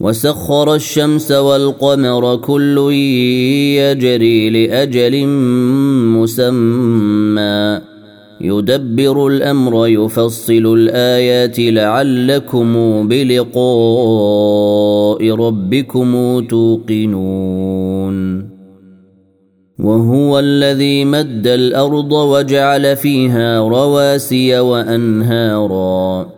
وسخر الشمس والقمر كل يجري لأجل مسمى. يدبر الأمر يفصل الآيات لعلكم بلقاء ربكم توقنون. وهو الذي مد الأرض وجعل فيها رواسي وأنهارا.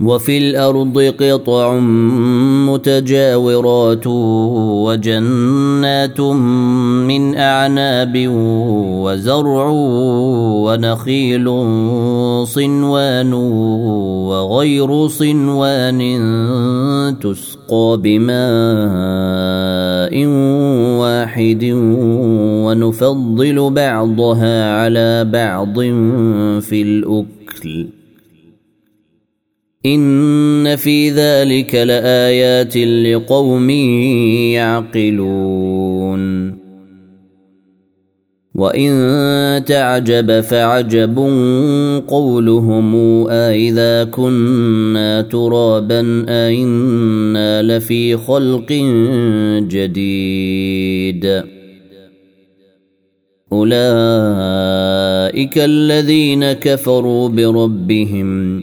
وفي الأرض قطع متجاورات وجنات من أعناب وزرع ونخيل صنوان وغير صنوان تسقى بماء واحد ونفضل بعضها على بعض في الأكل. إن في ذلك لآيات لقوم يعقلون. وإن تعجب فعجب قولهم أإذا كنا ترابا أئنا لفي خلق جديد. أولئك الذين كفروا بربهم.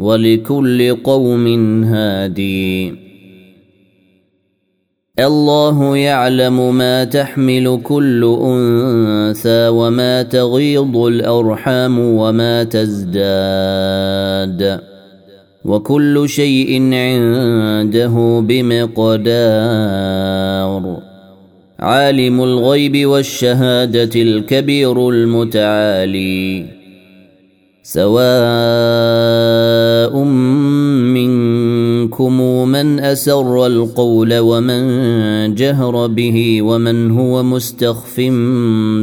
ولكل قوم هادي. الله يعلم ما تحمل كل أنثى وما تغيض الأرحام وما تزداد. وكل شيء عنده بمقدار. عالم الغيب والشهادة الكبير المتعالي. سواء منكم من أسر القول ومن جهر به ومن هو مستخف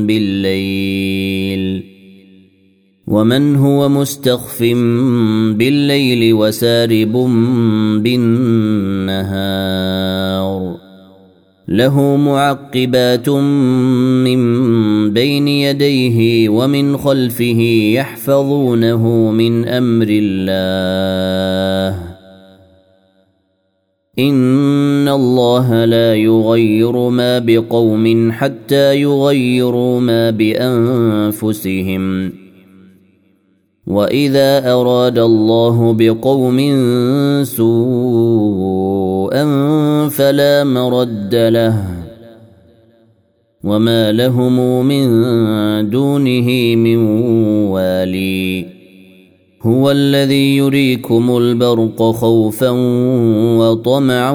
بالليل ومن هو مستخف بالليل وسارب بالنهار له معقبات من بين يديه ومن خلفه يحفظونه من أمر الله. إن الله لا يغير ما بقوم حتى يغيروا ما بأنفسهم. وإذا أراد الله بقوم سوءا فلا مرد له. وما لهم من دونه من والي. هو الذي يريكم البرق خوفا وطمعا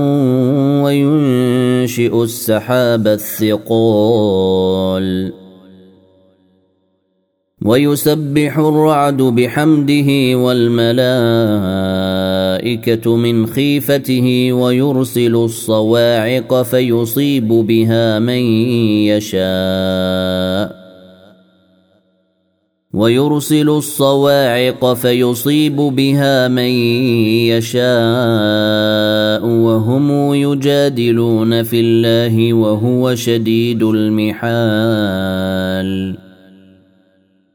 وينشئ السحاب الثقال. ويسبح الرعد بحمده والملائكه من خيفته ويرسل الصواعق فيصيب بها من يشاء. ويرسل الصواعق فيصيب بها من يشاء وهم يجادلون في الله وهو شديد المحال.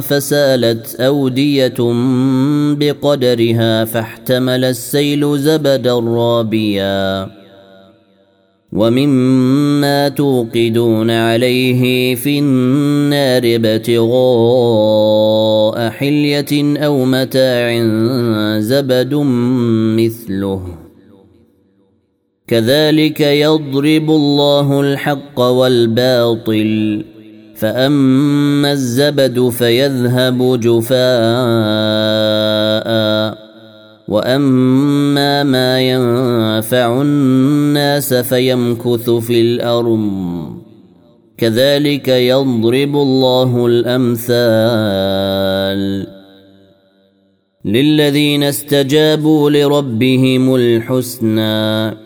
فسالت أودية بقدرها فاحتمل السيل زبدا رابيا. ومما توقدون عليه في النار ابتغاء حلية أو متاع زبد مثله. كذلك يضرب الله الحق والباطل. فاما الزبد فيذهب جفاء واما ما ينفع الناس فيمكث في الأرض كذلك يضرب الله الامثال للذين استجابوا لربهم الحسنى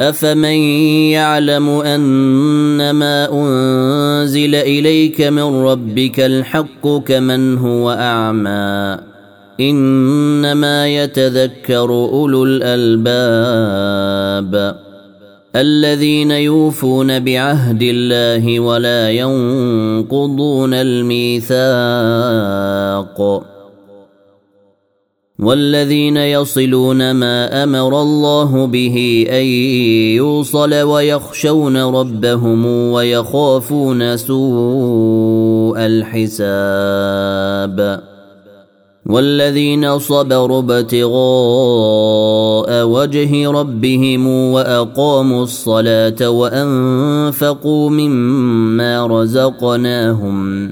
افمن يعلم انما انزل اليك من ربك الحق كمن هو اعمى انما يتذكر اولو الالباب الذين يوفون بعهد الله ولا ينقضون الميثاق والذين يصلون ما أمر الله به أن يوصل ويخشون ربهم ويخافون سوء الحساب. والذين صبروا ابتغاء وجه ربهم وأقاموا الصلاة وأنفقوا مما رزقناهم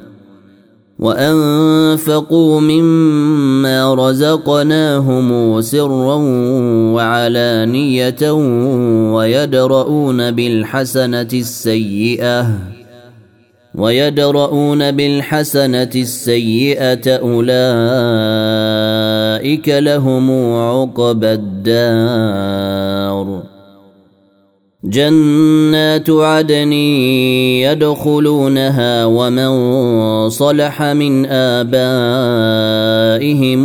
وانفقوا مما رزقناهم سرا وعلانيه ويدرؤون بالحسنه السيئه ويدرؤون بالحسنه السيئه اولئك لهم عقبى الدار جنات عدن يدخلونها ومن صلح من آبائهم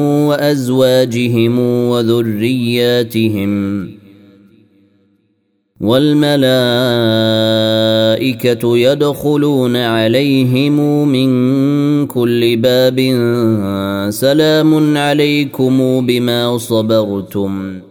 وأزواجهم وذرياتهم والملائكة يدخلون عليهم من كل باب سلام عليكم بما صبرتم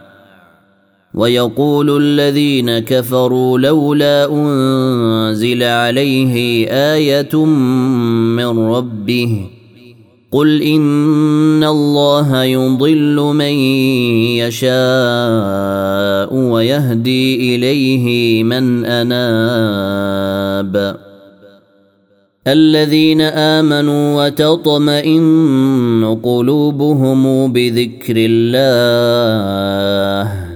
ويقول الذين كفروا لولا أنزل عليه آية من ربه قل إن الله يضل من يشاء ويهدي إليه من أناب الذين آمنوا وتطمئن قلوبهم بذكر الله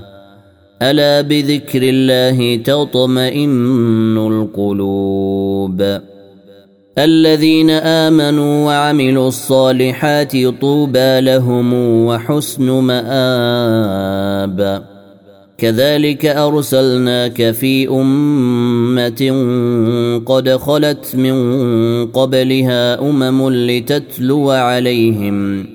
ألا بذكر الله تطمئن القلوب؟ الذين آمنوا وعملوا الصالحات طوبى لهم وحسن مآب. كذلك أرسلناك في أمة قد خلت من قبلها أمم لتتلو عليهم.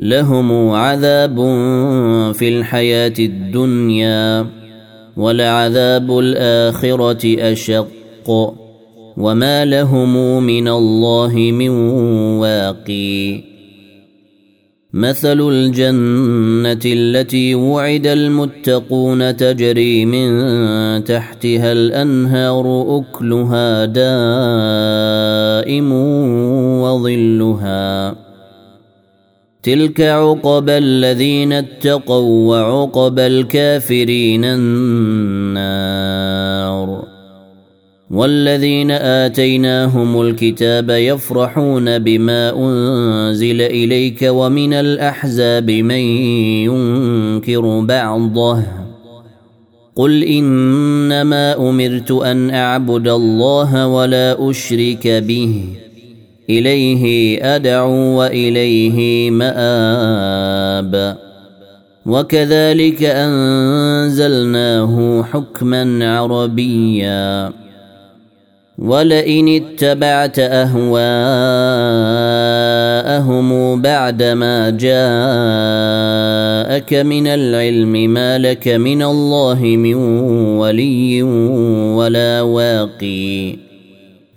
لهم عذاب في الحياة الدنيا ولعذاب الآخرة أشق وما لهم من الله من واقي. مثل الجنة التي وعد المتقون تجري من تحتها الأنهار أكلها دائم وظلها. تلك عقبى الذين اتقوا وعقبى الكافرين النار والذين اتيناهم الكتاب يفرحون بما انزل اليك ومن الاحزاب من ينكر بعضه قل انما امرت ان اعبد الله ولا اشرك به إليه أدعو وإليه مآب. وكذلك أنزلناه حكما عربيا. ولئن اتبعت أهواءهم بعدما جاءك من العلم ما لك من الله من ولي ولا واقي.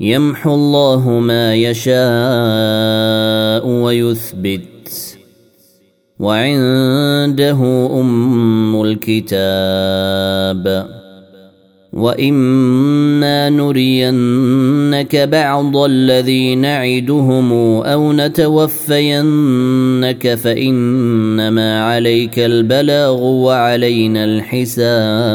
يمحو الله ما يشاء ويثبت. وعنده أم الكتاب. وإما نرينك بعض الذي نعدهم أو نتوفينك فإنما عليك البلاغ وعلينا الحساب.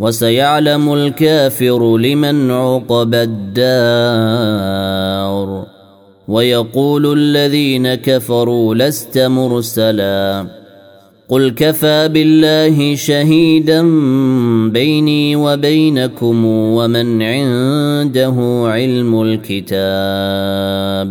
وسيعلم الكافر لمن عقب الدار. ويقول الذين كفروا لست مرسلا. قل كفى بالله شهيدا بيني وبينكم ومن عنده علم الكتاب.